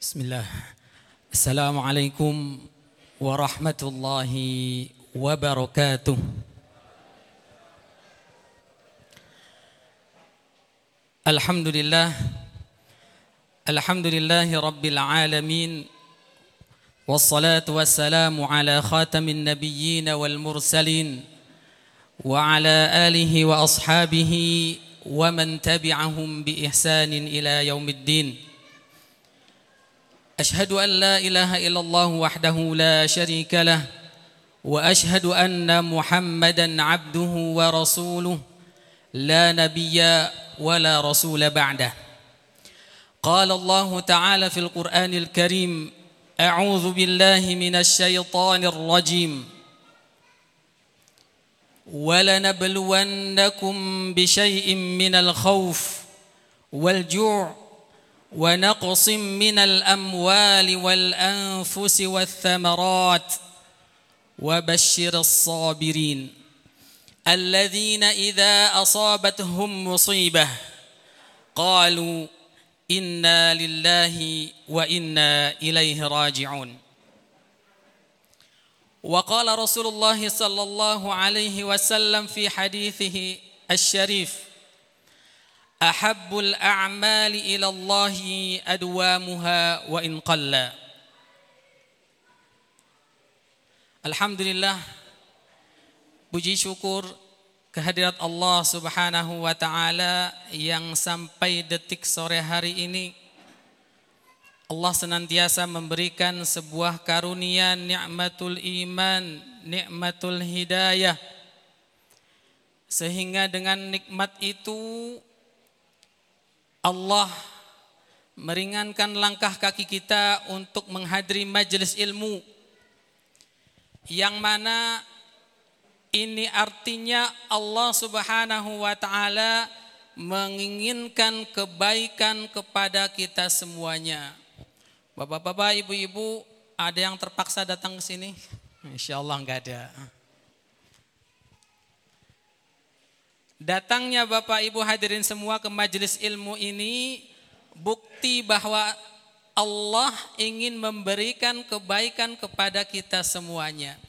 بسم الله السلام عليكم ورحمة الله وبركاته الحمد لله الحمد لله رب العالمين والصلاة والسلام على خاتم النبيين والمرسلين وعلى آله وأصحابه ومن تبعهم بإحسان إلى يوم الدين أشهد أن لا إله إلا الله وحده لا شريك له وأشهد أن محمدا عبده ورسوله لا نبي ولا رسول بعده. قال الله تعالى في القرآن الكريم أعوذ بالله من الشيطان الرجيم. ولنبلونكم بشيء من الخوف والجوع ونقص من الأموال والأنفس والثمرات. وبشر الصابرين الذين إذا أصابتهم مصيبة قالوا إنا لله وإنا إليه راجعون. وقال رسول الله صلى الله عليه وسلم في حديثه الشريف أحب الأعمال إلى الله أدوامها وإن قل الحمد لله بجي شكر kehadirat Allah Subhanahu wa taala yang sampai detik sore hari ini Allah senantiasa memberikan sebuah karunia nikmatul iman, nikmatul hidayah. Sehingga dengan nikmat itu Allah meringankan langkah kaki kita untuk menghadiri majelis ilmu. Yang mana ini artinya Allah Subhanahu wa taala menginginkan kebaikan kepada kita semuanya. Bapak-bapak, ibu-ibu, ada yang terpaksa datang ke sini? Insya Allah enggak ada. Datangnya Bapak Ibu hadirin semua ke majelis ilmu ini bukti bahwa Allah ingin memberikan kebaikan kepada kita semuanya.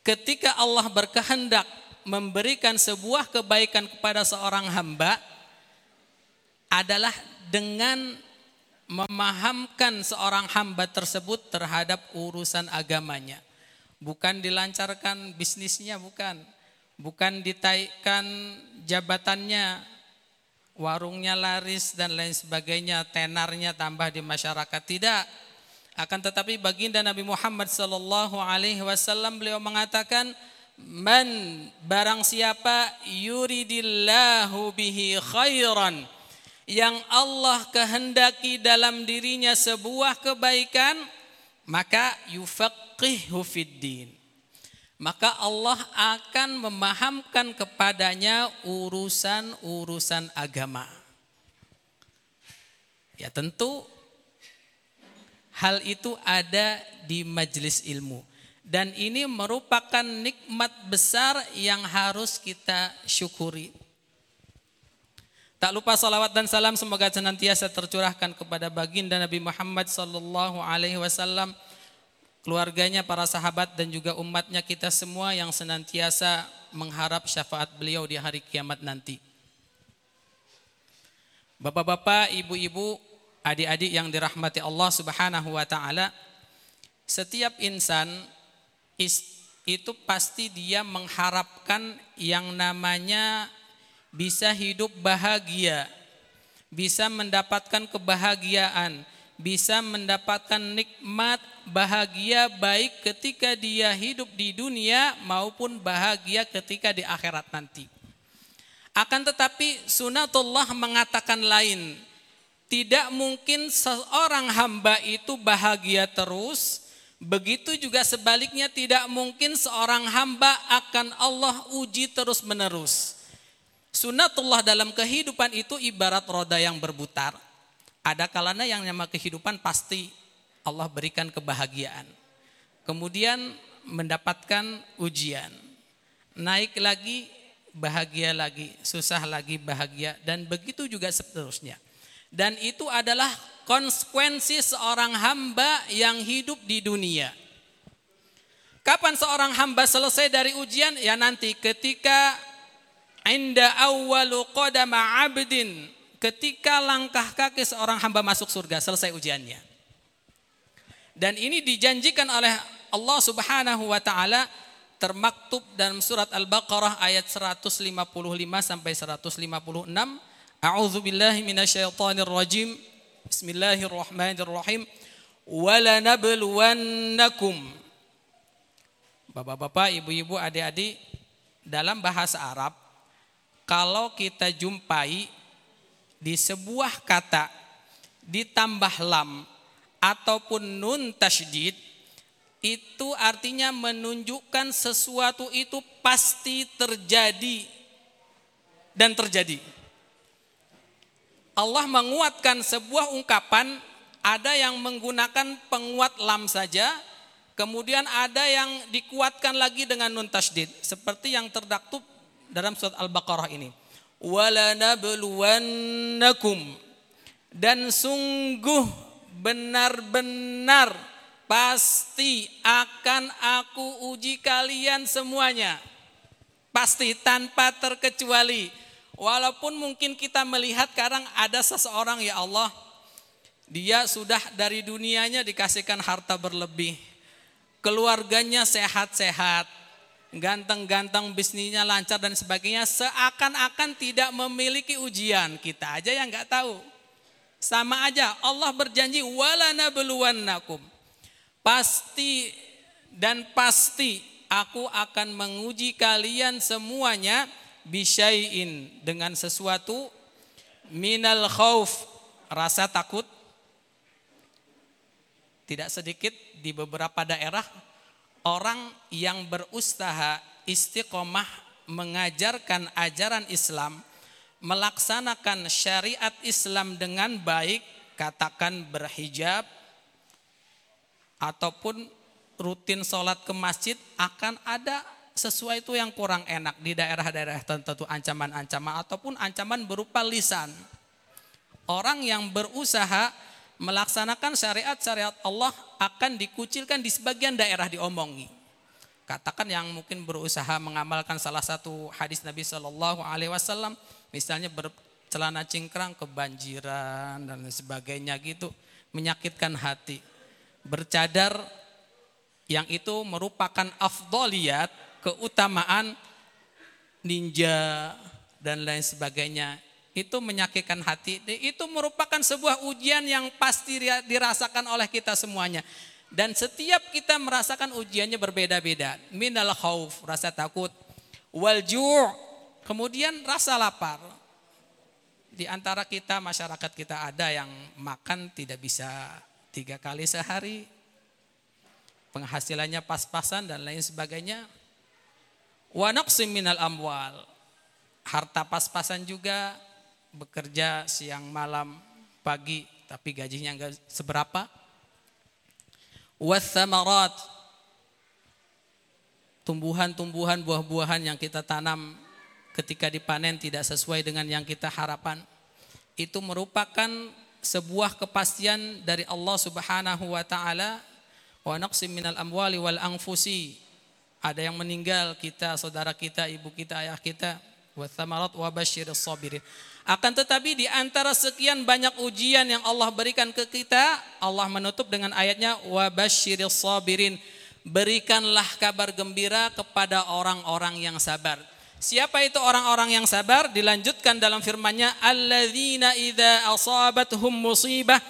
Ketika Allah berkehendak memberikan sebuah kebaikan kepada seorang hamba adalah dengan memahamkan seorang hamba tersebut terhadap urusan agamanya. Bukan dilancarkan bisnisnya, bukan. Bukan ditaikkan jabatannya, warungnya laris dan lain sebagainya, tenarnya tambah di masyarakat. Tidak. Akan tetapi baginda Nabi Muhammad sallallahu alaihi wasallam beliau mengatakan Man barang siapa yuridillahu bihi khairan yang Allah kehendaki dalam dirinya sebuah kebaikan maka yufaqihu fiddin maka Allah akan memahamkan kepadanya urusan-urusan agama. Ya tentu hal itu ada di majelis ilmu. Dan ini merupakan nikmat besar yang harus kita syukuri. Tak lupa salawat dan salam semoga senantiasa tercurahkan kepada baginda Nabi Muhammad sallallahu alaihi wasallam, keluarganya, para sahabat dan juga umatnya kita semua yang senantiasa mengharap syafaat beliau di hari kiamat nanti. Bapak-bapak, ibu-ibu, adik-adik yang dirahmati Allah Subhanahu wa taala, setiap insan itu pasti dia mengharapkan yang namanya bisa hidup bahagia, bisa mendapatkan kebahagiaan, bisa mendapatkan nikmat bahagia baik ketika dia hidup di dunia maupun bahagia ketika di akhirat nanti. Akan tetapi sunatullah mengatakan lain. Tidak mungkin seorang hamba itu bahagia terus. Begitu juga sebaliknya tidak mungkin seorang hamba akan Allah uji terus menerus. Sunatullah dalam kehidupan itu ibarat roda yang berputar. Ada kalanya yang nama kehidupan pasti Allah berikan kebahagiaan. Kemudian mendapatkan ujian. Naik lagi, bahagia lagi, susah lagi, bahagia. Dan begitu juga seterusnya. Dan itu adalah konsekuensi seorang hamba yang hidup di dunia. Kapan seorang hamba selesai dari ujian? Ya nanti ketika inda awwalu qadama abdin ketika langkah kaki seorang hamba masuk surga selesai ujiannya. Dan ini dijanjikan oleh Allah Subhanahu wa taala termaktub dalam surat Al-Baqarah ayat 155 sampai 156. A'udzu billahi minasyaitonir rajim. Bismillahirrahmanirrahim. Walanabluwannakum. Bapak-bapak, ibu-ibu, adik-adik, dalam bahasa Arab kalau kita jumpai di sebuah kata ditambah lam ataupun nun tasydid itu artinya menunjukkan sesuatu itu pasti terjadi dan terjadi. Allah menguatkan sebuah ungkapan ada yang menggunakan penguat lam saja, kemudian ada yang dikuatkan lagi dengan nun tasydid seperti yang terdaktub dalam surat Al-Baqarah ini. Walanabluwannakum dan sungguh benar-benar pasti akan aku uji kalian semuanya. Pasti tanpa terkecuali. Walaupun mungkin kita melihat sekarang ada seseorang ya Allah, dia sudah dari dunianya dikasihkan harta berlebih. Keluarganya sehat-sehat, ganteng-ganteng, bisnisnya lancar dan sebagainya, seakan-akan tidak memiliki ujian. Kita aja yang nggak tahu. Sama aja, Allah berjanji wala nabluwannakum. Pasti dan pasti aku akan menguji kalian semuanya bisyai'in dengan sesuatu minal khauf rasa takut tidak sedikit di beberapa daerah orang yang berusaha istiqomah mengajarkan ajaran Islam, melaksanakan syariat Islam dengan baik, katakan berhijab, ataupun rutin sholat ke masjid akan ada sesuai itu yang kurang enak di daerah-daerah tertentu ancaman-ancaman ataupun ancaman berupa lisan. Orang yang berusaha melaksanakan syariat-syariat Allah akan dikucilkan di sebagian daerah diomongi. Katakan yang mungkin berusaha mengamalkan salah satu hadis Nabi Shallallahu Alaihi Wasallam, misalnya bercelana cingkrang kebanjiran dan sebagainya gitu, menyakitkan hati. Bercadar yang itu merupakan afdoliyat, keutamaan ninja dan lain sebagainya itu menyakitkan hati. Itu merupakan sebuah ujian yang pasti dirasakan oleh kita semuanya. Dan setiap kita merasakan ujiannya berbeda-beda. Minal khauf, rasa takut. Wal kemudian rasa lapar. Di antara kita, masyarakat kita ada yang makan tidak bisa tiga kali sehari. Penghasilannya pas-pasan dan lain sebagainya. Wa naqsim minal amwal. Harta pas-pasan juga, bekerja siang malam pagi tapi gajinya enggak seberapa. Wathamarat tumbuhan-tumbuhan buah-buahan yang kita tanam ketika dipanen tidak sesuai dengan yang kita harapkan itu merupakan sebuah kepastian dari Allah Subhanahu wa taala. Wa naqsim minal amwali wal anfusi. Ada yang meninggal kita saudara kita ibu kita ayah kita. Wa thamarat wa basyiris sabirin akan tetapi di antara sekian banyak ujian yang Allah berikan ke kita, Allah menutup dengan ayatnya wa basyiris sabirin. Berikanlah kabar gembira kepada orang-orang yang sabar. Siapa itu orang-orang yang sabar? Dilanjutkan dalam firman-Nya, alladzina idza asabatuhum musibah.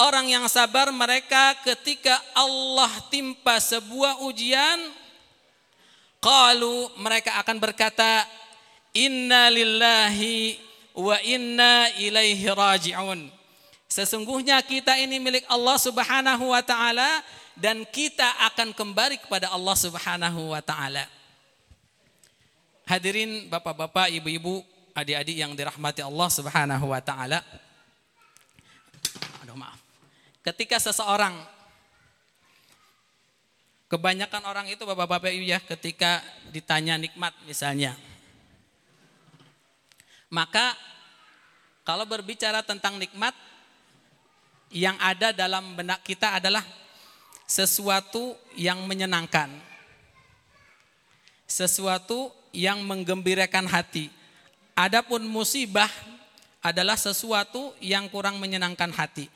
Orang yang sabar mereka ketika Allah timpa sebuah ujian, qalu mereka akan berkata, inna lillahi wa inna ilaihi raji'un. Sesungguhnya kita ini milik Allah Subhanahu wa taala dan kita akan kembali kepada Allah Subhanahu wa taala. Hadirin Bapak-bapak, Ibu-ibu, adik-adik yang dirahmati Allah Subhanahu wa taala. Aduh maaf. Ketika seseorang kebanyakan orang itu Bapak-bapak Ibu ya ketika ditanya nikmat misalnya maka kalau berbicara tentang nikmat, yang ada dalam benak kita adalah sesuatu yang menyenangkan. Sesuatu yang menggembirakan hati. Adapun musibah adalah sesuatu yang kurang menyenangkan hati.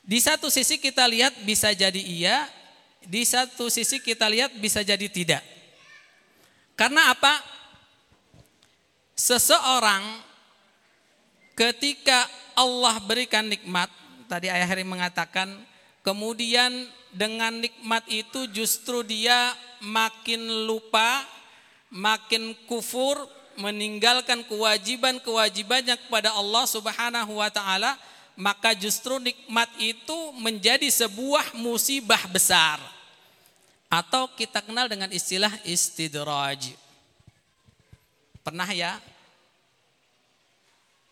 Di satu sisi kita lihat bisa jadi iya, di satu sisi kita lihat bisa jadi tidak. Karena apa? Seseorang ketika Allah berikan nikmat, tadi ayah Heri mengatakan Kemudian dengan nikmat itu justru dia makin lupa, makin kufur, meninggalkan kewajiban-kewajibannya kepada Allah Subhanahu wa taala, maka justru nikmat itu menjadi sebuah musibah besar. Atau kita kenal dengan istilah istidraj. Pernah ya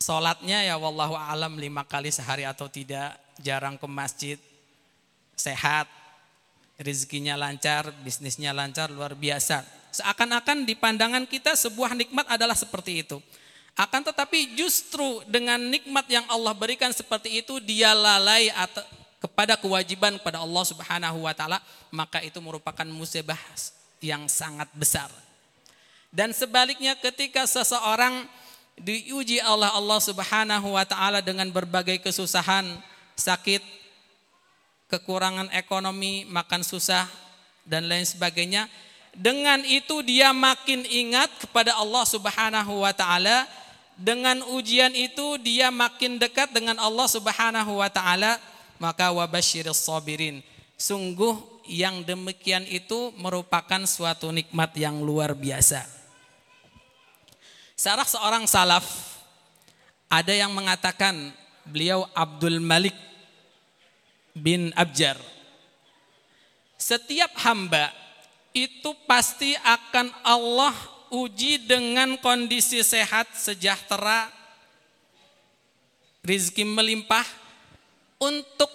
Sholatnya ya wallahu alam lima kali sehari atau tidak, jarang ke masjid, sehat, rezekinya lancar, bisnisnya lancar, luar biasa. Seakan-akan di pandangan kita sebuah nikmat adalah seperti itu. Akan tetapi justru dengan nikmat yang Allah berikan seperti itu dia lalai atau kepada kewajiban kepada Allah Subhanahu wa taala, maka itu merupakan musibah yang sangat besar. Dan sebaliknya ketika seseorang diuji Allah Allah Subhanahu wa taala dengan berbagai kesusahan, sakit, kekurangan ekonomi, makan susah, dan lain sebagainya. Dengan itu dia makin ingat kepada Allah Subhanahu wa taala. Dengan ujian itu dia makin dekat dengan Allah Subhanahu wa taala, maka wabasyiris sabirin. Sungguh yang demikian itu merupakan suatu nikmat yang luar biasa. Sarah seorang salaf ada yang mengatakan beliau Abdul Malik bin Abjar. Setiap hamba itu pasti akan Allah uji dengan kondisi sehat, sejahtera, rizki melimpah untuk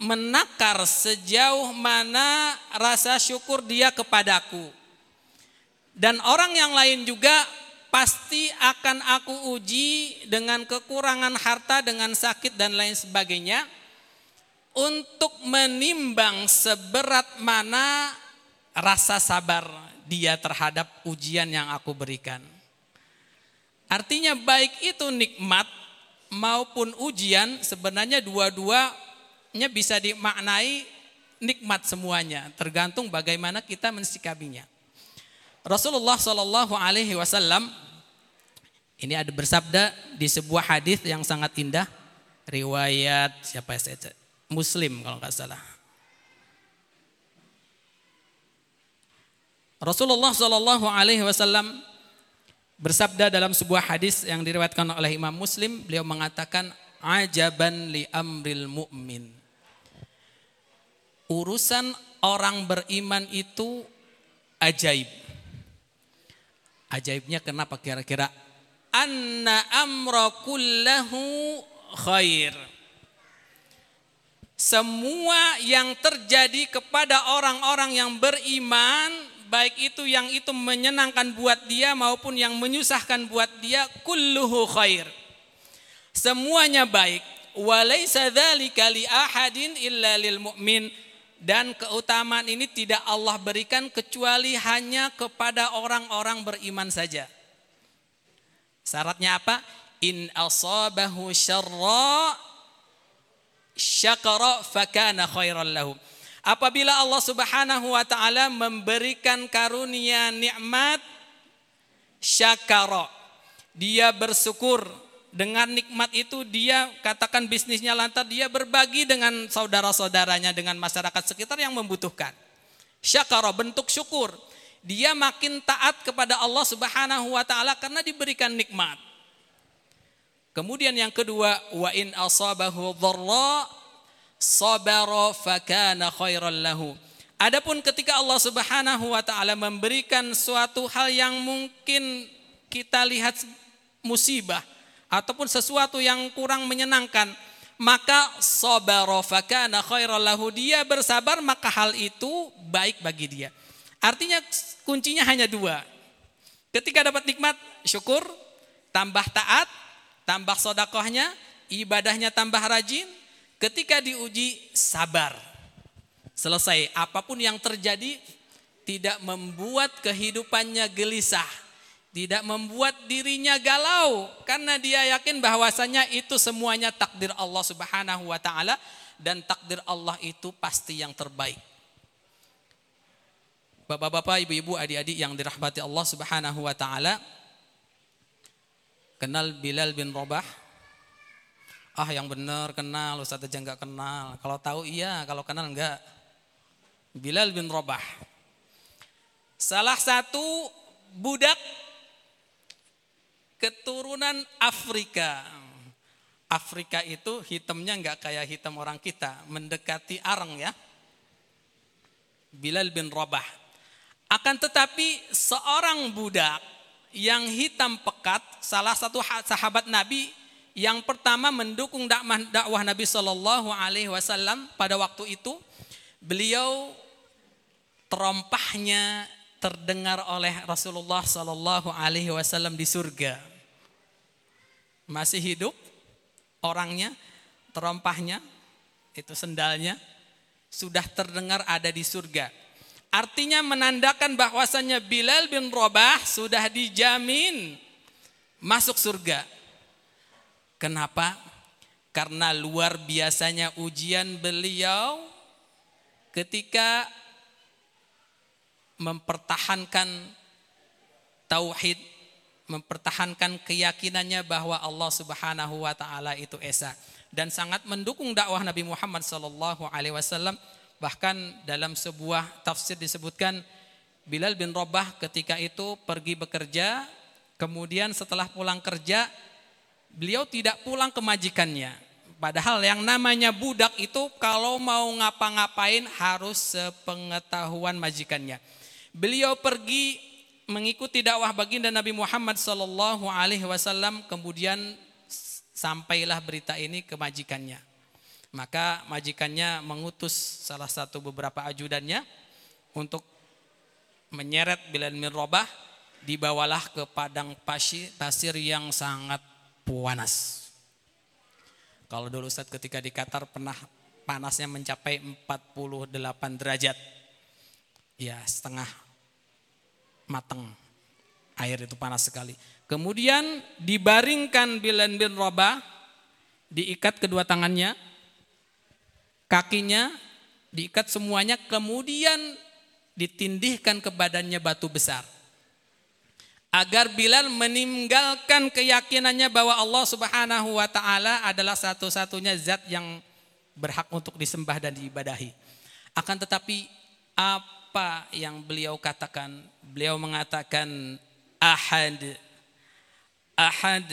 menakar sejauh mana rasa syukur dia kepadaku. Dan orang yang lain juga pasti akan aku uji dengan kekurangan harta, dengan sakit dan lain sebagainya untuk menimbang seberat mana rasa sabar dia terhadap ujian yang aku berikan. Artinya baik itu nikmat maupun ujian sebenarnya dua-duanya bisa dimaknai nikmat semuanya, tergantung bagaimana kita mensikapinya. Rasulullah Shallallahu Alaihi Wasallam ini ada bersabda di sebuah hadis yang sangat indah, riwayat siapa saya Muslim kalau nggak salah. Rasulullah Shallallahu Alaihi Wasallam bersabda dalam sebuah hadis yang diriwayatkan oleh Imam Muslim, beliau mengatakan, ajaban li amril mu'min. Urusan orang beriman itu ajaib. Ajaibnya kenapa kira-kira? Anna amra kullahu khair semua yang terjadi kepada orang-orang yang beriman, baik itu yang itu menyenangkan buat dia maupun yang menyusahkan buat dia, kulluhu khair. Semuanya baik. Walaysa dzalika li ahadin illa lil mu'min. Dan keutamaan ini tidak Allah berikan kecuali hanya kepada orang-orang beriman saja. Syaratnya apa? In asabahu syarra syakara fakana khairan lahu. Apabila Allah Subhanahu wa taala memberikan karunia nikmat syakara. Dia bersyukur dengan nikmat itu dia katakan bisnisnya lantar dia berbagi dengan saudara-saudaranya dengan masyarakat sekitar yang membutuhkan. Syakara bentuk syukur. Dia makin taat kepada Allah Subhanahu wa taala karena diberikan nikmat. Kemudian yang kedua, wa in asabahu dharra sabara fakana khairan lahu. Adapun ketika Allah Subhanahu wa taala memberikan suatu hal yang mungkin kita lihat musibah ataupun sesuatu yang kurang menyenangkan, maka sabara fakana khairan lahu. Dia bersabar maka hal itu baik bagi dia. Artinya kuncinya hanya dua. Ketika dapat nikmat, syukur, tambah taat, tambah sodakohnya, ibadahnya tambah rajin, Ketika diuji sabar. Selesai. Apa pun yang terjadi tidak membuat kehidupannya gelisah. Tidak membuat dirinya galau karena dia yakin bahwasanya itu semuanya takdir Allah Subhanahu wa taala dan takdir Allah itu pasti yang terbaik. Bapak-bapak, ibu-ibu, adik-adik yang dirahmati Allah Subhanahu wa taala. Kenal Bilal bin Rabah? Ah, yang benar kenal, Ustaz aja enggak kenal. Kalau tahu iya, kalau kenal enggak. Bilal bin Rabah. Salah satu budak keturunan Afrika. Afrika itu hitamnya nggak kayak hitam orang kita, mendekati arang ya. Bilal bin Rabah. Akan tetapi seorang budak yang hitam pekat, salah satu sahabat Nabi yang pertama mendukung dakwah, dakwah Nabi Shallallahu Alaihi Wasallam pada waktu itu, beliau terompahnya terdengar oleh Rasulullah Sallallahu Alaihi Wasallam di surga. Masih hidup orangnya, terompahnya, itu sendalnya sudah terdengar ada di surga. Artinya menandakan bahwasannya Bilal bin Rabah sudah dijamin masuk surga. Kenapa? Karena luar biasanya ujian beliau ketika mempertahankan tauhid, mempertahankan keyakinannya bahwa Allah Subhanahu wa taala itu esa. Dan sangat mendukung dakwah Nabi Muhammad sallallahu alaihi wasallam. Bahkan dalam sebuah tafsir disebutkan Bilal bin Rabah ketika itu pergi bekerja kemudian setelah pulang kerja beliau tidak pulang ke majikannya Padahal yang namanya budak itu kalau mau ngapa-ngapain harus sepengetahuan majikannya. Beliau pergi mengikuti dakwah baginda Nabi Muhammad Sallallahu Alaihi Wasallam, kemudian sampailah berita ini ke majikannya. Maka majikannya mengutus salah satu beberapa ajudannya untuk menyeret Bilal bin Rabah dibawalah ke padang pasir, yang sangat panas. Kalau dulu Ustaz ketika di Qatar pernah panasnya mencapai 48 derajat. Ya setengah matang. Air itu panas sekali. Kemudian dibaringkan Bilan bin Rabah, diikat kedua tangannya, kakinya diikat semuanya, kemudian ditindihkan ke badannya batu besar. Agar Bilal meninggalkan keyakinannya bahwa Allah subhanahu wa ta'ala adalah satu-satunya zat yang berhak untuk disembah dan diibadahi. Akan tetapi apa yang beliau katakan? Beliau mengatakan ahad, ahad,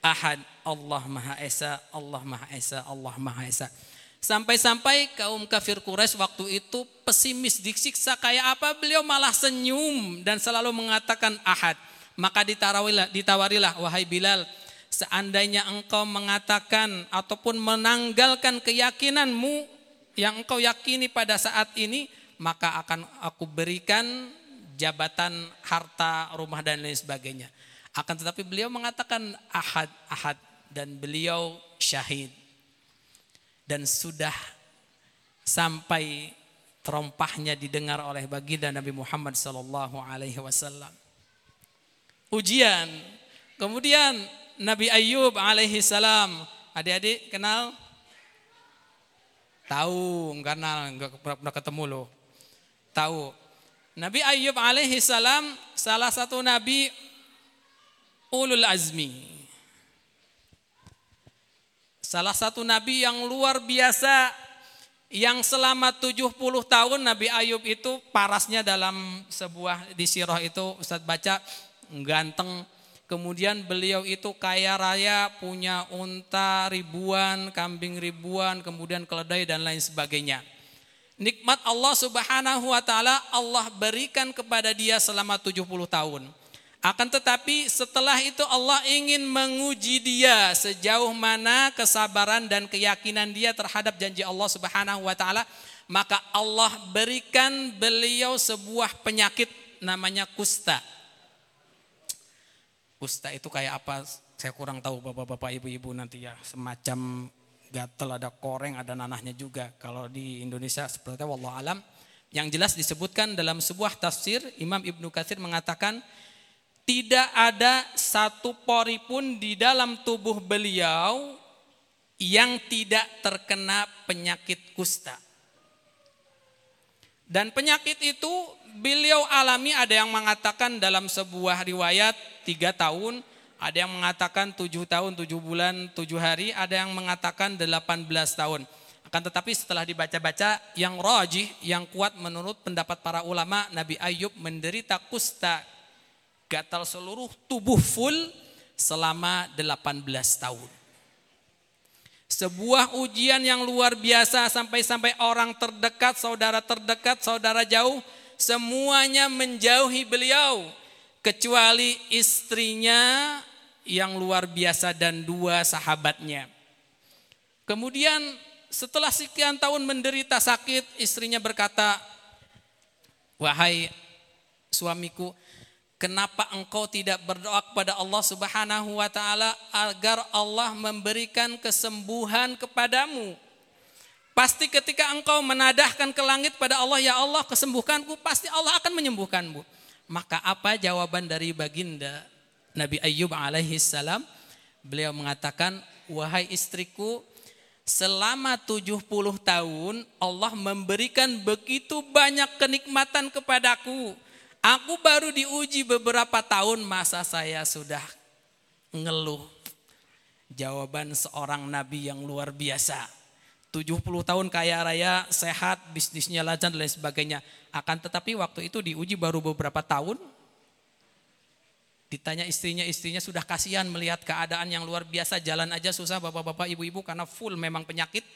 ahad, Allah Maha Esa, Allah Maha Esa, Allah Maha Esa. Sampai-sampai kaum kafir Quraisy waktu itu pesimis disiksa kayak apa beliau malah senyum dan selalu mengatakan ahad. Maka ditawarilah, ditawarilah wahai Bilal seandainya engkau mengatakan ataupun menanggalkan keyakinanmu yang engkau yakini pada saat ini maka akan aku berikan jabatan, harta, rumah dan lain sebagainya. Akan tetapi beliau mengatakan ahad, ahad dan beliau syahid. Dan sudah sampai terompahnya didengar oleh baginda Nabi Muhammad sallallahu alaihi wasallam. Ujian. Kemudian Nabi Ayub alaihi salam. Adik-adik kenal? Tahu, kenal, enggak pernah ketemu loh tahu. Nabi Ayub alaihi salam salah satu nabi ulul azmi. Salah satu nabi yang luar biasa yang selama 70 tahun Nabi Ayub itu parasnya dalam sebuah di sirah itu Ustadz baca ganteng Kemudian beliau itu kaya raya, punya unta ribuan, kambing ribuan, kemudian keledai dan lain sebagainya nikmat Allah Subhanahu wa taala Allah berikan kepada dia selama 70 tahun. Akan tetapi setelah itu Allah ingin menguji dia sejauh mana kesabaran dan keyakinan dia terhadap janji Allah Subhanahu wa taala, maka Allah berikan beliau sebuah penyakit namanya kusta. Kusta itu kayak apa? Saya kurang tahu Bapak-bapak, Ibu-ibu nanti ya, semacam gatel, ada koreng, ada nanahnya juga. Kalau di Indonesia seperti itu, wallah alam. Yang jelas disebutkan dalam sebuah tafsir, Imam Ibnu Katsir mengatakan, tidak ada satu pori pun di dalam tubuh beliau yang tidak terkena penyakit kusta. Dan penyakit itu beliau alami ada yang mengatakan dalam sebuah riwayat tiga tahun, ada yang mengatakan tujuh tahun, tujuh bulan, tujuh hari, ada yang mengatakan delapan belas tahun. Akan tetapi setelah dibaca-baca yang rajih, yang kuat menurut pendapat para ulama, Nabi Ayub menderita kusta gatal seluruh tubuh full selama 18 tahun. Sebuah ujian yang luar biasa sampai-sampai orang terdekat, saudara terdekat, saudara jauh, semuanya menjauhi beliau kecuali istrinya yang luar biasa dan dua sahabatnya. Kemudian setelah sekian tahun menderita sakit, istrinya berkata, "Wahai suamiku, Kenapa engkau tidak berdoa kepada Allah Subhanahu wa taala agar Allah memberikan kesembuhan kepadamu? Pasti ketika engkau menadahkan ke langit pada Allah, ya Allah kesembuhkanku, pasti Allah akan menyembuhkanmu. Maka apa jawaban dari baginda Nabi Ayyub alaihi salam? Beliau mengatakan, wahai istriku, selama 70 tahun Allah memberikan begitu banyak kenikmatan kepadaku Aku baru diuji beberapa tahun masa saya sudah ngeluh. Jawaban seorang nabi yang luar biasa. 70 tahun kaya raya, sehat, bisnisnya lancar dan lain sebagainya. Akan tetapi waktu itu diuji baru beberapa tahun. Ditanya istrinya, istrinya sudah kasihan melihat keadaan yang luar biasa. Jalan aja susah bapak-bapak, ibu-ibu karena full memang penyakit.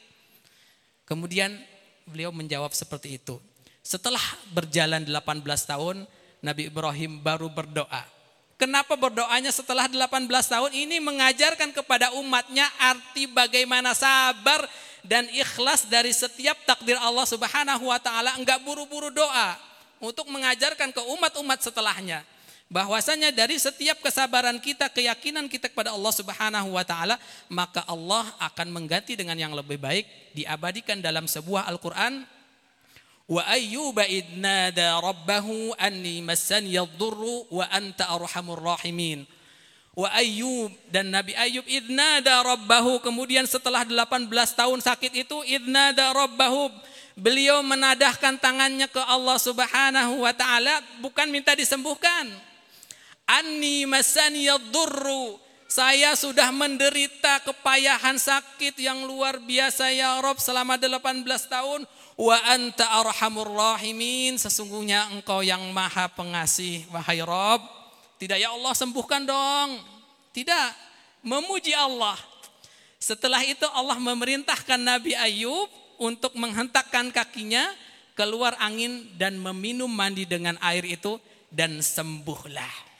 Kemudian beliau menjawab seperti itu. Setelah berjalan 18 tahun, Nabi Ibrahim baru berdoa. Kenapa berdoanya setelah 18 tahun? Ini mengajarkan kepada umatnya arti bagaimana sabar dan ikhlas dari setiap takdir Allah Subhanahu wa taala enggak buru-buru doa untuk mengajarkan ke umat-umat setelahnya bahwasanya dari setiap kesabaran kita, keyakinan kita kepada Allah Subhanahu wa taala, maka Allah akan mengganti dengan yang lebih baik diabadikan dalam sebuah Al-Qur'an Wa ayyuba idnada rabbahu anni massani yadhurru wa anta arhamur rahimin. Wa Ayyub dan Nabi Ayyub idnada rabbahu kemudian setelah 18 tahun sakit itu idnada rabbahu beliau menadahkan tangannya ke Allah Subhanahu wa taala bukan minta disembuhkan. Anni masani yadhurru saya sudah menderita kepayahan sakit yang luar biasa ya Rob selama 18 tahun Wa anta arhamur rahimin. Sesungguhnya engkau yang maha pengasih. Wahai Rob. Tidak ya Allah sembuhkan dong. Tidak. Memuji Allah. Setelah itu Allah memerintahkan Nabi Ayub untuk menghentakkan kakinya keluar angin dan meminum mandi dengan air itu dan sembuhlah.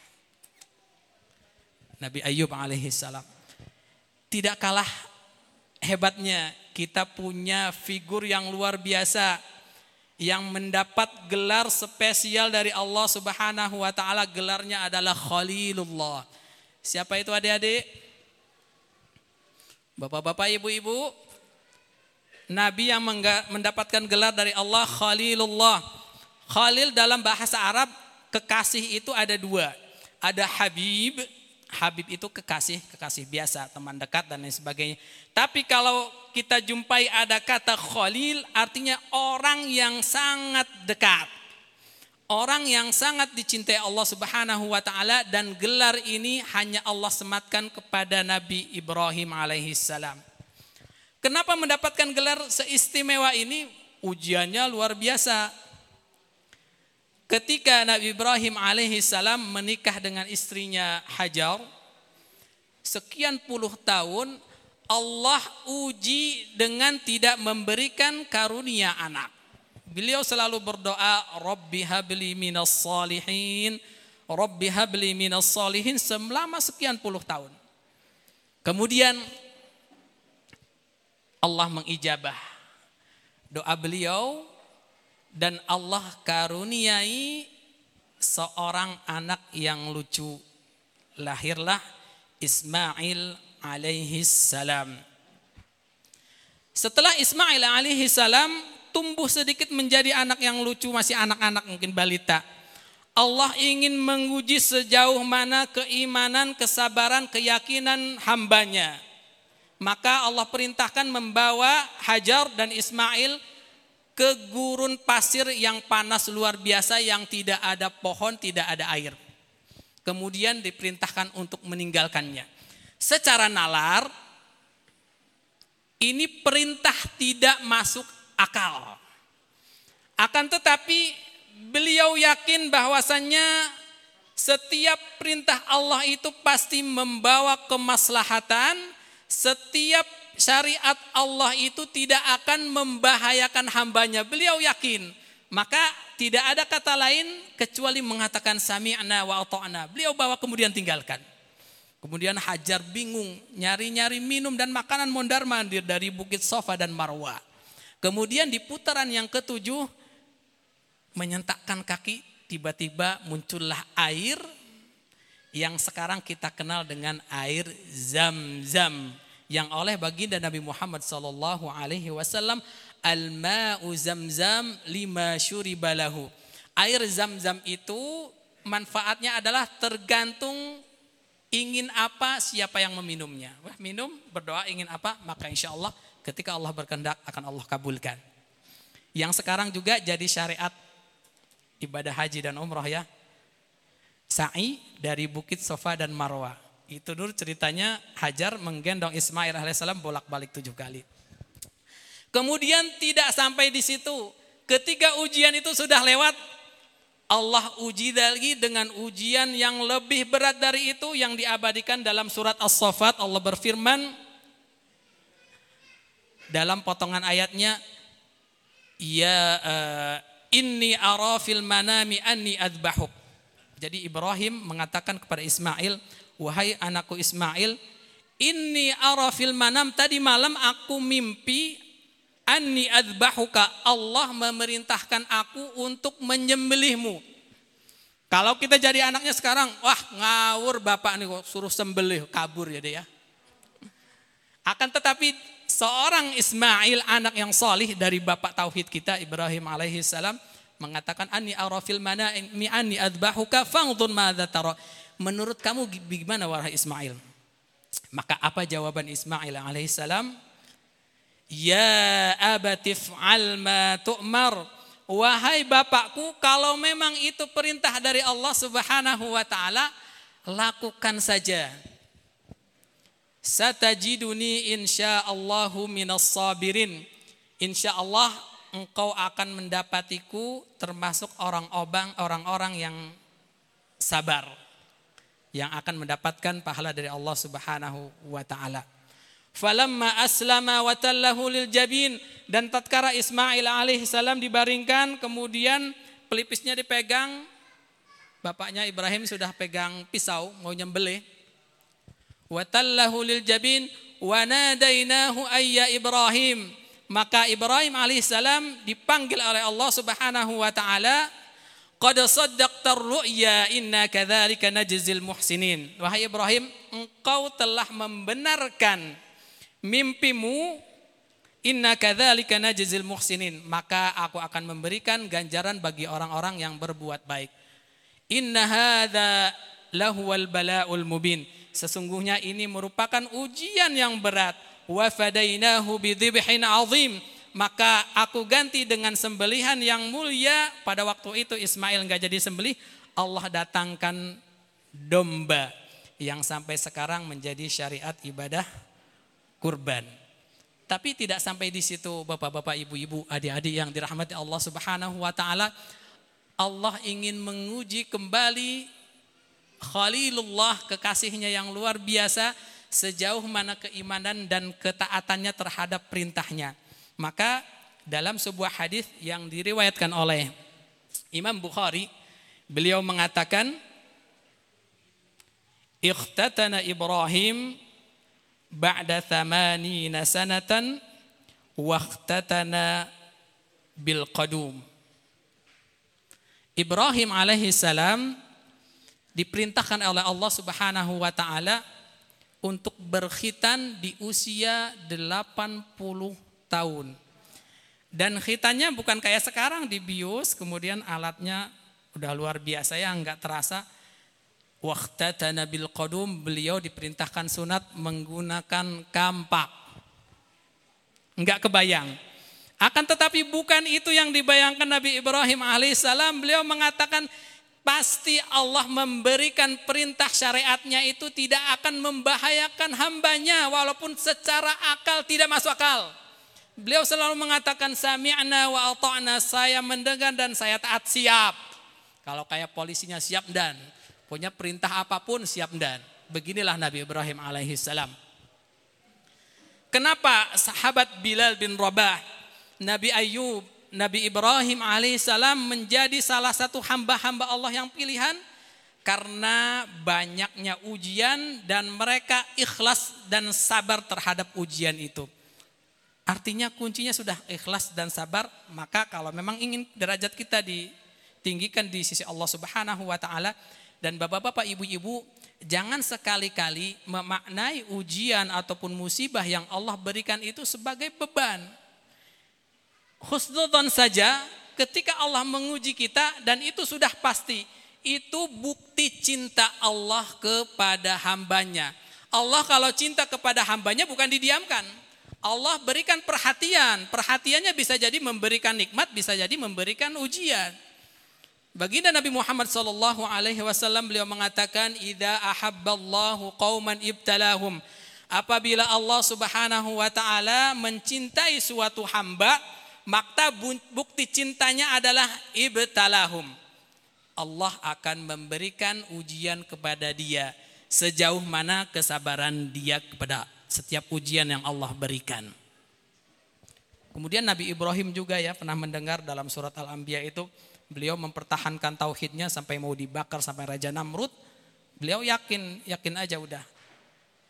Nabi Ayub alaihi salam. Tidak kalah hebatnya kita punya figur yang luar biasa yang mendapat gelar spesial dari Allah Subhanahu wa taala gelarnya adalah Khalilullah. Siapa itu adik-adik? Bapak-bapak, ibu-ibu, nabi yang mendapatkan gelar dari Allah Khalilullah. Khalil dalam bahasa Arab kekasih itu ada dua. Ada Habib, Habib itu kekasih, kekasih biasa, teman dekat dan lain sebagainya. Tapi kalau kita jumpai ada kata khalil artinya orang yang sangat dekat. Orang yang sangat dicintai Allah Subhanahu wa taala dan gelar ini hanya Allah sematkan kepada Nabi Ibrahim alaihi salam. Kenapa mendapatkan gelar seistimewa ini? Ujiannya luar biasa. Ketika Nabi Ibrahim alaihi salam menikah dengan istrinya Hajar, sekian puluh tahun Allah uji dengan tidak memberikan karunia anak. Beliau selalu berdoa, Rabbi habli minas salihin, Rabbi habli minas salihin selama sekian puluh tahun. Kemudian Allah mengijabah doa beliau dan Allah karuniai seorang anak yang lucu. Lahirlah Ismail alaihi salam. Setelah Ismail alaihi salam tumbuh sedikit menjadi anak yang lucu, masih anak-anak mungkin balita. Allah ingin menguji sejauh mana keimanan, kesabaran, keyakinan hambanya. Maka Allah perintahkan membawa Hajar dan Ismail ke gurun pasir yang panas luar biasa yang tidak ada pohon, tidak ada air. Kemudian diperintahkan untuk meninggalkannya. Secara nalar, ini perintah tidak masuk akal. Akan tetapi beliau yakin bahwasannya setiap perintah Allah itu pasti membawa kemaslahatan, setiap syariat Allah itu tidak akan membahayakan hambanya. Beliau yakin, maka tidak ada kata lain kecuali mengatakan sami'na wa ata'na. Beliau bawa kemudian tinggalkan. Kemudian Hajar bingung, nyari-nyari minum dan makanan mondar mandir dari Bukit Sofa dan Marwa. Kemudian di putaran yang ketujuh, menyentakkan kaki, tiba-tiba muncullah air yang sekarang kita kenal dengan air zam-zam yang oleh baginda Nabi Muhammad sallallahu alaihi wasallam al-ma'u zam-zam lima syuribalahu. Air zam-zam itu manfaatnya adalah tergantung ingin apa siapa yang meminumnya. Wah, minum berdoa ingin apa maka insya Allah ketika Allah berkehendak akan Allah kabulkan. Yang sekarang juga jadi syariat ibadah haji dan umroh ya. Sa'i dari Bukit Sofa dan Marwa. Itu dulu ceritanya Hajar menggendong Ismail alaihissalam bolak-balik tujuh kali. Kemudian tidak sampai di situ. Ketika ujian itu sudah lewat, Allah uji lagi dengan ujian yang lebih berat dari itu yang diabadikan dalam surat As-Saffat. Allah berfirman dalam potongan ayatnya, Ya uh, inni ara fil manami anni adbahuk. Jadi Ibrahim mengatakan kepada Ismail, wahai anakku Ismail, inni ara fil manam tadi malam aku mimpi anni adbahuka Allah memerintahkan aku untuk menyembelihmu. Kalau kita jadi anaknya sekarang, wah ngawur bapak nih kok suruh sembelih, kabur ya dia. Ya. Akan tetapi seorang Ismail anak yang solih dari bapak tauhid kita Ibrahim alaihi salam mengatakan ani arafil mana mi ani adbahuka fangdun madza tara. Menurut kamu gimana wahai Ismail? Maka apa jawaban Ismail alaihi salam? Ya abatif al ma tu'mar. Wahai bapakku, kalau memang itu perintah dari Allah Subhanahu wa taala, lakukan saja. Satajiduni insyaallahu minas sabirin. Insyaallah engkau akan mendapatiku termasuk orang-orang orang-orang yang sabar yang akan mendapatkan pahala dari Allah Subhanahu wa taala. Falamma aslama wa tallahu lil jabin. Dan tatkala Ismail alaihissalam dibaringkan kemudian pelipisnya dipegang. Bapaknya Ibrahim sudah pegang pisau mau nyembelih. Wa tallahu lil jabin wa nadainahu ayya Ibrahim. Maka Ibrahim alaihissalam dipanggil oleh Allah Subhanahu wa taala qad saddaqta ru'ya inna kadzalika najzil muhsinin wahai Ibrahim engkau telah membenarkan mimpimu inna kadzalika najzil muhsinin maka aku akan memberikan ganjaran bagi orang-orang yang berbuat baik inna hadza lahuwal balaul mubin Sesungguhnya ini merupakan ujian yang berat. Wa fadainahu bidhibhin azim. Maka aku ganti dengan sembelihan yang mulia. Pada waktu itu Ismail nggak jadi sembelih. Allah datangkan domba yang sampai sekarang menjadi syariat ibadah kurban. Tapi tidak sampai di situ Bapak-bapak, Ibu-ibu, adik-adik yang dirahmati Allah Subhanahu wa taala. Allah ingin menguji kembali Khalilullah kekasihnya yang luar biasa sejauh mana keimanan dan ketaatannya terhadap perintahnya. Maka dalam sebuah hadis yang diriwayatkan oleh Imam Bukhari, beliau mengatakan Ikhtatana Ibrahim ba'da thamanina sanatan waqtatana bil qadum. Ibrahim alaihi salam diperintahkan oleh Allah Subhanahu wa taala untuk berkhitan di usia 80 tahun. Dan khitannya bukan kayak sekarang dibius, kemudian alatnya udah luar biasa ya, nggak terasa. Waktu Nabil Qadum beliau diperintahkan sunat menggunakan kampak. Enggak kebayang. Akan tetapi bukan itu yang dibayangkan Nabi Ibrahim alaihissalam. Beliau mengatakan pasti Allah memberikan perintah syariatnya itu tidak akan membahayakan hambanya walaupun secara akal tidak masuk akal. Beliau selalu mengatakan sami'na wa ata'na saya mendengar dan saya taat siap. Kalau kayak polisinya siap dan punya perintah apa pun siap dan. Beginilah Nabi Ibrahim alaihissalam. Kenapa sahabat Bilal bin Rabah, Nabi Ayub, Nabi Ibrahim alaihissalam menjadi salah satu hamba-hamba Allah yang pilihan? Karena banyaknya ujian dan mereka ikhlas dan sabar terhadap ujian itu. Artinya kuncinya sudah ikhlas dan sabar, maka kalau memang ingin derajat kita ditinggikan di sisi Allah Subhanahu wa taala dan bapak-bapak, ibu-ibu jangan sekali-kali memaknai ujian ataupun musibah yang Allah berikan itu sebagai beban. Husnudon saja ketika Allah menguji kita dan itu sudah pasti. Itu bukti cinta Allah kepada hambanya. Allah kalau cinta kepada hambanya bukan didiamkan. Allah berikan perhatian. Perhatiannya bisa jadi memberikan nikmat, bisa jadi memberikan ujian. Baginda Nabi Muhammad sallallahu alaihi wasallam beliau mengatakan idza ahabballahu qauman ibtalahum. Apabila Allah Subhanahu wa taala mencintai suatu hamba, maka bukti cintanya adalah ibtalahum. Allah akan memberikan ujian kepada dia sejauh mana kesabaran dia kepada setiap ujian yang Allah berikan. Kemudian Nabi Ibrahim juga ya pernah mendengar dalam surat Al-Anbiya itu beliau mempertahankan tauhidnya sampai mau dibakar sampai Raja Namrud, beliau yakin, yakin aja udah.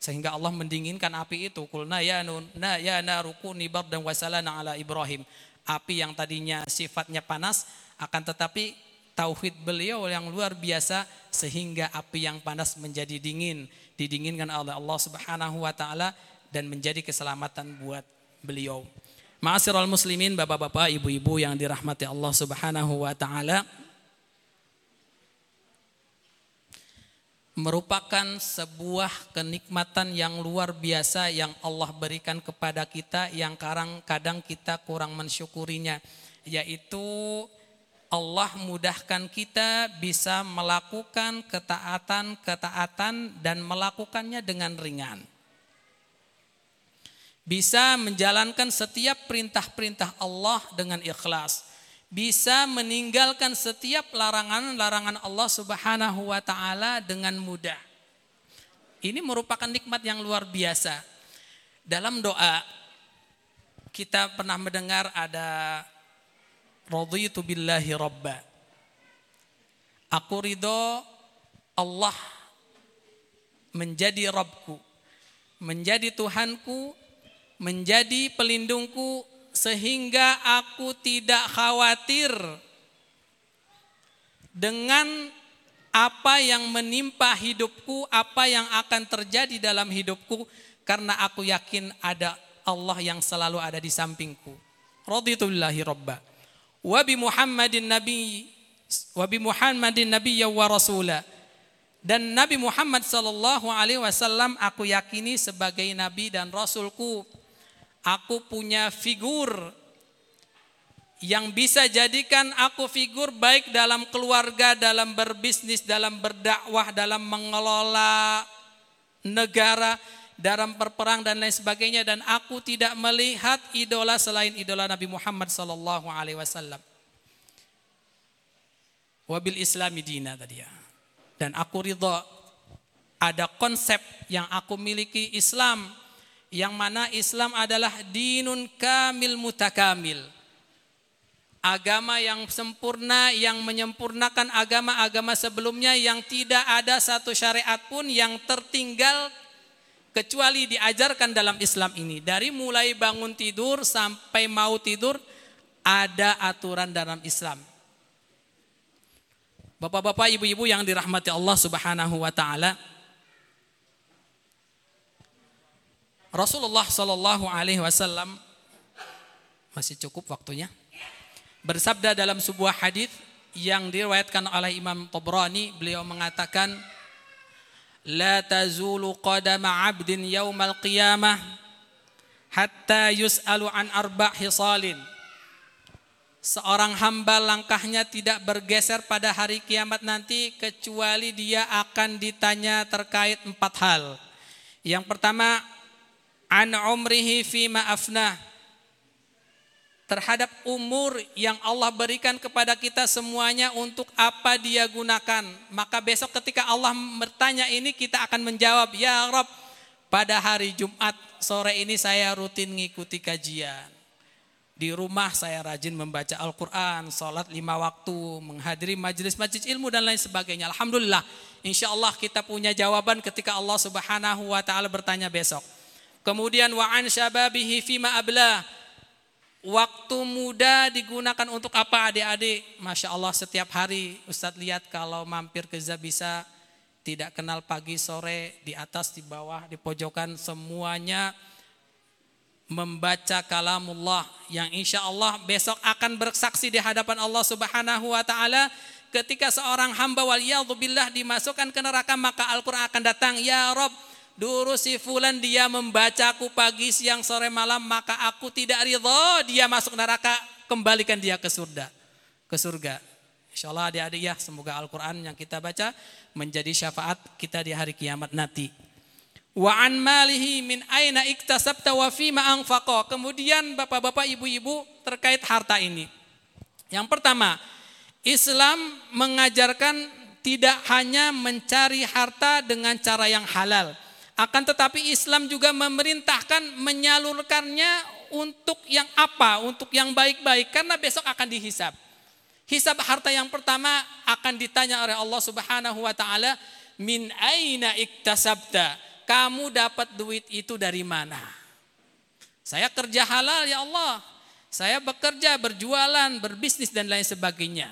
Sehingga Allah mendinginkan api itu. Kulna ya nun, na ya naruku nibar dan wasalana ala Ibrahim. Api yang tadinya sifatnya panas, akan tetapi tauhid beliau yang luar biasa sehingga api yang panas menjadi dingin, didinginkan oleh Allah Subhanahu wa taala dan menjadi keselamatan buat beliau. Ma'asyiral muslimin, bapak-bapak, ibu-ibu yang dirahmati Allah Subhanahu wa taala. Merupakan sebuah kenikmatan yang luar biasa yang Allah berikan kepada kita yang kadang-kadang kita kurang mensyukurinya yaitu Allah mudahkan kita bisa melakukan ketaatan-ketaatan dan melakukannya dengan ringan bisa menjalankan setiap perintah-perintah Allah dengan ikhlas, bisa meninggalkan setiap larangan-larangan Allah Subhanahu wa taala dengan mudah. Ini merupakan nikmat yang luar biasa. Dalam doa kita pernah mendengar ada raditu billahi rabba. Aku ridho Allah menjadi Rabbku, menjadi Tuhanku menjadi pelindungku sehingga aku tidak khawatir dengan apa yang menimpa hidupku, apa yang akan terjadi dalam hidupku karena aku yakin ada Allah yang selalu ada di sampingku. Raditu billahi rabba. Wa bi Muhammadin nabi wa bi Muhammadin nabiyya wa rasula. Dan Nabi Muhammad sallallahu alaihi wasallam aku yakini sebagai nabi dan rasulku aku punya figur yang bisa jadikan aku figur baik dalam keluarga, dalam berbisnis, dalam berdakwah, dalam mengelola negara, dalam berperang dan lain sebagainya dan aku tidak melihat idola selain idola Nabi Muhammad sallallahu alaihi wasallam. Wabil Islami dina tadi ya. Dan aku ridho ada konsep yang aku miliki Islam yang mana Islam adalah dinun kamil mutakamil. Agama yang sempurna yang menyempurnakan agama-agama sebelumnya yang tidak ada satu syariat pun yang tertinggal kecuali diajarkan dalam Islam ini. Dari mulai bangun tidur sampai mau tidur ada aturan dalam Islam. Bapak-bapak, ibu-ibu yang dirahmati Allah Subhanahu wa taala, Rasulullah Shallallahu Alaihi Wasallam Masih cukup waktunya. Bersabda dalam sebuah hadis yang diriwayatkan oleh Imam Tabrani, beliau mengatakan, "La tazulu qadama 'abdin yaumal qiyamah hatta yus'alu an arba' hisalin." Seorang hamba langkahnya tidak bergeser pada hari kiamat nanti kecuali dia akan ditanya terkait empat hal. Yang pertama, an umrihi fi ma'afnah. Terhadap umur yang Allah berikan kepada kita semuanya untuk apa dia gunakan. Maka besok ketika Allah bertanya ini kita akan menjawab, Ya Rob, pada hari Jumat sore ini saya rutin ngikuti kajian. Di rumah saya rajin membaca Al-Quran, sholat lima waktu, menghadiri majelis-majelis ilmu dan lain sebagainya. Alhamdulillah, insya Allah kita punya jawaban ketika Allah subhanahu wa ta'ala bertanya besok. Kemudian wa'an syababihi fima ablah. Waktu muda digunakan untuk apa adik-adik? Masya Allah setiap hari Ustadz lihat kalau mampir ke Zabisa tidak kenal pagi sore di atas di bawah di pojokan semuanya membaca kalamullah yang insya Allah besok akan bersaksi di hadapan Allah Subhanahu wa taala ketika seorang hamba waliyadzubillah dimasukkan ke neraka maka Al-Qur'an akan datang ya Rob dulu si fulan dia membacaku pagi siang sore malam maka aku tidak ridho dia masuk neraka kembalikan dia ke surga ke surga Insya Allah adik-adik ya semoga Al-Quran yang kita baca menjadi syafaat kita di hari kiamat nanti Wa an malihi min aina iktasabta wa fima. Kemudian Bapak-bapak, Ibu-ibu terkait harta ini. Yang pertama, Islam mengajarkan tidak hanya mencari harta dengan cara yang halal. Akan tetapi Islam juga memerintahkan menyalurkannya untuk yang apa? Untuk yang baik-baik karena besok akan dihisap. Hisab harta yang pertama akan ditanya oleh Allah Subhanahu wa taala, "Min aina iktasabta?" kamu dapat duit itu dari mana? Saya kerja halal ya Allah. Saya bekerja, berjualan, berbisnis dan lain sebagainya.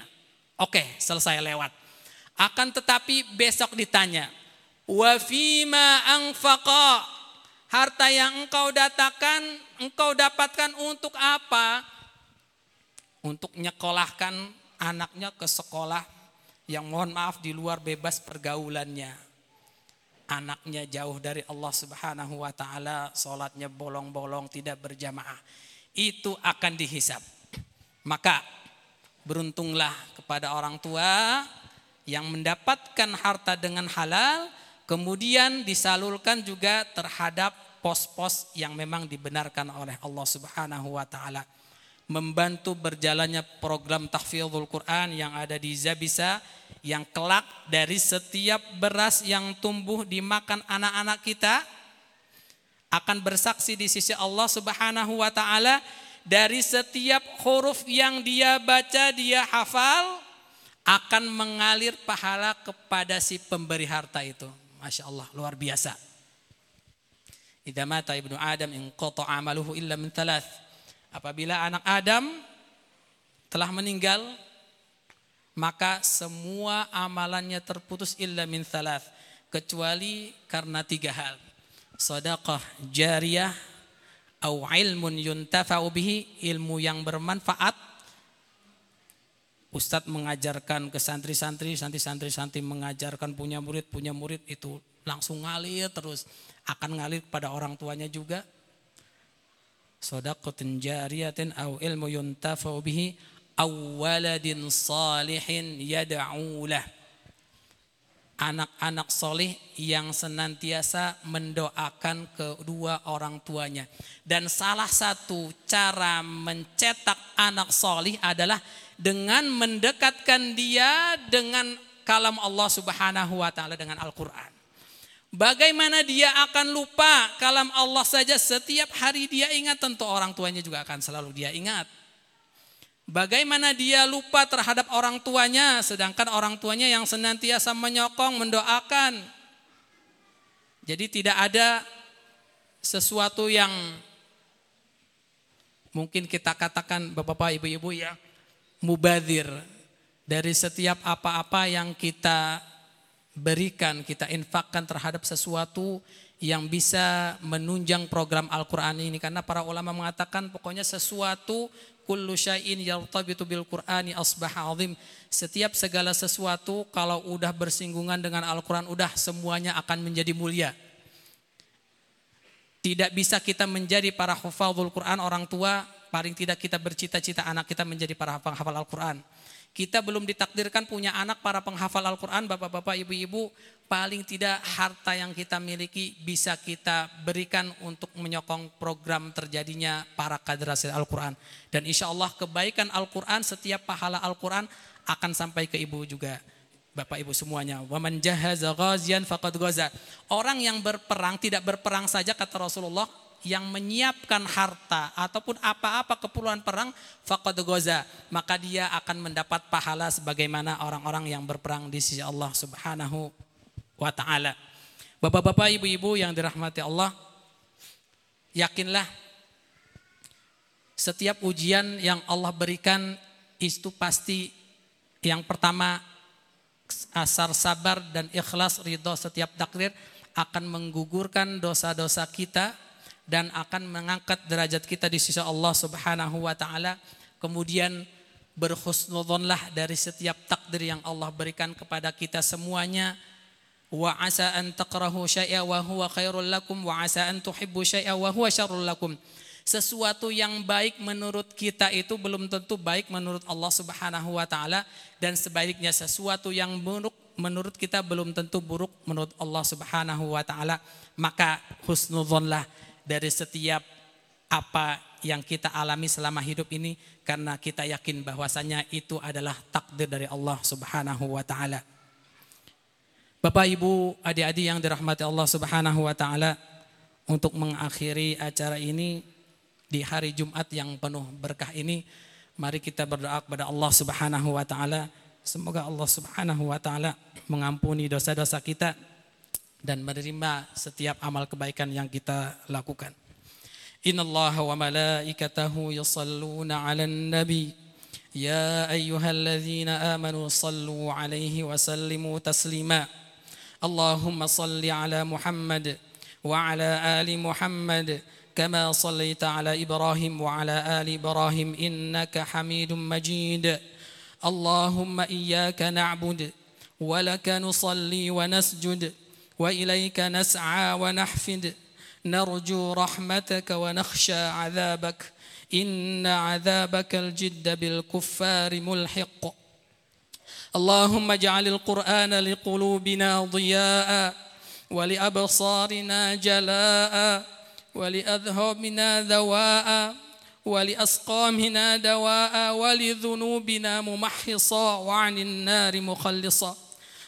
Oke, selesai lewat. Akan tetapi besok ditanya, wa fima anfaqa? Harta yang engkau datakan, engkau dapatkan untuk apa? Untuk nyekolahkan anaknya ke sekolah yang mohon maaf di luar bebas pergaulannya anaknya jauh dari Allah Subhanahu wa taala, salatnya bolong-bolong, tidak berjamaah. Itu akan dihisap. Maka beruntunglah kepada orang tua yang mendapatkan harta dengan halal, kemudian disalurkan juga terhadap pos-pos yang memang dibenarkan oleh Allah Subhanahu wa taala. Membantu berjalannya program tahfizul Quran yang ada di Zabisa yang kelak dari setiap beras yang tumbuh dimakan anak-anak kita akan bersaksi di sisi Allah Subhanahu wa taala dari setiap huruf yang dia baca dia hafal akan mengalir pahala kepada si pemberi harta itu. Masya Allah luar biasa. Idza mata ibnu Adam in amaluhu illa min thalath. Apabila anak Adam telah meninggal maka semua amalannya terputus illa min thalath kecuali karena tiga hal sedekah jariyah au ilmun yuntafa'u bihi ilmu yang bermanfaat Ustadz mengajarkan ke santri-santri, santri-santri mengajarkan punya murid, punya murid itu langsung ngalir terus. Akan ngalir pada orang tuanya juga. Sodaqatin jariyatin au ilmu yuntafa'u bihi awaladin salihin yad'ulah anak-anak solih yang senantiasa mendoakan kedua orang tuanya. Dan salah satu cara mencetak anak solih adalah dengan mendekatkan dia dengan kalam Allah subhanahu wa ta'ala dengan Al-Quran. Bagaimana dia akan lupa kalam Allah saja setiap hari dia ingat tentu orang tuanya juga akan selalu dia ingat. Bagaimana dia lupa terhadap orang tuanya, sedangkan orang tuanya yang senantiasa menyokong, mendoakan. Jadi tidak ada sesuatu yang mungkin kita katakan bapak-bapak, ibu-ibu ya, mubadir dari setiap apa-apa yang kita berikan, kita infakkan terhadap sesuatu yang bisa menunjang program Al-Quran ini karena para ulama mengatakan pokoknya sesuatu kullu syai'in yartabitu bil Qur'ani asbaha azim. Setiap segala sesuatu kalau udah bersinggungan dengan Al-Qur'an udah semuanya akan menjadi mulia. Tidak bisa kita menjadi para hafal Quran orang tua, paling tidak kita bercita-cita anak kita menjadi para penghafal Al-Quran. Kita belum ditakdirkan punya anak para penghafal Al-Quran, bapak-bapak, ibu-ibu, paling tidak harta yang kita miliki bisa kita berikan untuk menyokong program terjadinya para kadrasi Al-Quran. Dan insya Allah kebaikan Al-Quran, setiap pahala Al-Quran akan sampai ke ibu juga. Bapak Ibu semuanya, waman jahaza ghazian faqad. Orang yang berperang tidak berperang saja kata Rasulullah, yang menyiapkan harta ataupun apa-apa keperluan perang faqad goza maka dia akan mendapat pahala sebagaimana orang-orang yang berperang di sisi Allah Subhanahu wa taala. Bapak-bapak, ibu-ibu yang dirahmati Allah, yakinlah setiap ujian yang Allah berikan itu pasti yang pertama asar sabar dan ikhlas ridho setiap takdir akan menggugurkan dosa-dosa kita dan akan mengangkat derajat kita di sisi Allah Subhanahu wa taala. Kemudian berhusnudzonlah dari setiap takdir yang Allah berikan kepada kita semuanya. Wa asa an takrahu syai'a wa huwa khairul lakum wa asa an tuhibbu syai'a wa huwa syarrul lakum. Sesuatu yang baik menurut kita itu belum tentu baik menurut Allah Subhanahu wa taala dan sebaliknya sesuatu yang buruk menurut kita belum tentu buruk menurut Allah Subhanahu wa taala. Maka husnudzonlah dari setiap apa yang kita alami selama hidup ini karena kita yakin bahwasanya itu adalah takdir dari Allah Subhanahu wa taala. Bapak Ibu, adik-adik yang dirahmati Allah Subhanahu wa taala, untuk mengakhiri acara ini di hari Jumat yang penuh berkah ini, mari kita berdoa kepada Allah Subhanahu wa taala. Semoga Allah Subhanahu wa taala mengampuni dosa-dosa kita dan menerima setiap amal kebaikan yang kita lakukan. Inna Allah wa malaikatahu yusalluna ala nabi. Ya ayyuhalladzina amanu sallu 'alaihi wa sallimu taslima. Allahumma salli 'ala Muhammad wa 'ala ali Muhammad kama sallaita ala كما صليت على ابراهيم وعلى ال ابراهيم انك حميد مجيد اللهم wa نعبد ولك نصلي ونسجد وإليك نسعى ونحفد. نرجو رحمتك ونخشى عذابك. إن عذابك الجد بالكفار ملحق. اللهم اجعل القرآن لقلوبنا ضياء ولأبصارنا جلاء ولاذهابنا ذواء ولأسقامنا دواء ولذنوبنا ممحصا وعن النار مخلصا.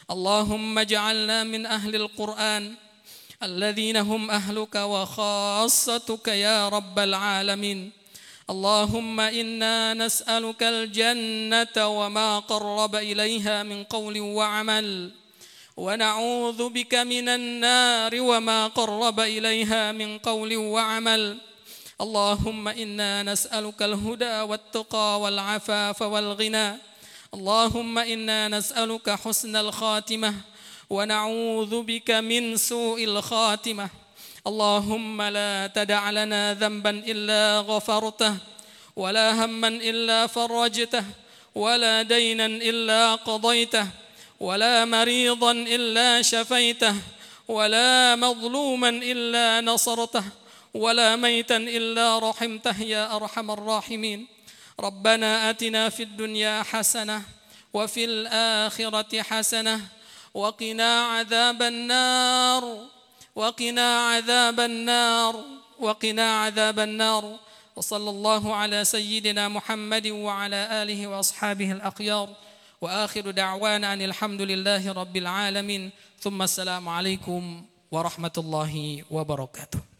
اللهم اجعلنا من أهل القرآن الذين هم أهلك وخاصتك يا رب العالمين. اللهم إنا نسألك الجنة وما قرب إليها من قول وعمل ونعوذ بك من النار وما قرب إليها من قول وعمل. اللهم إنا نسألك الهدى والتقى والعفاف والغنى اللهم إنا نسألك حسن الخاتمة ونعوذ بك من سوء الخاتمة. اللهم لا تدع لنا ذنبا إلا غفرته ولا هما إلا فرجته ولا دينا إلا قضيته ولا مريضا إلا شفيته ولا مظلوما إلا نصرته ولا ميتا إلا رحمته يا أرحم الراحمين. ربنا آتنا في الدنيا حسنة وفي الآخرة حسنة وقنا عذاب النار وقنا عذاب النار وقنا عذاب النار. وصلى الله على سيدنا محمد وعلى آله وأصحابه الأخيار. وآخر دعوانا أن الحمد لله رب العالمين. ثم السلام عليكم ورحمة الله وبركاته.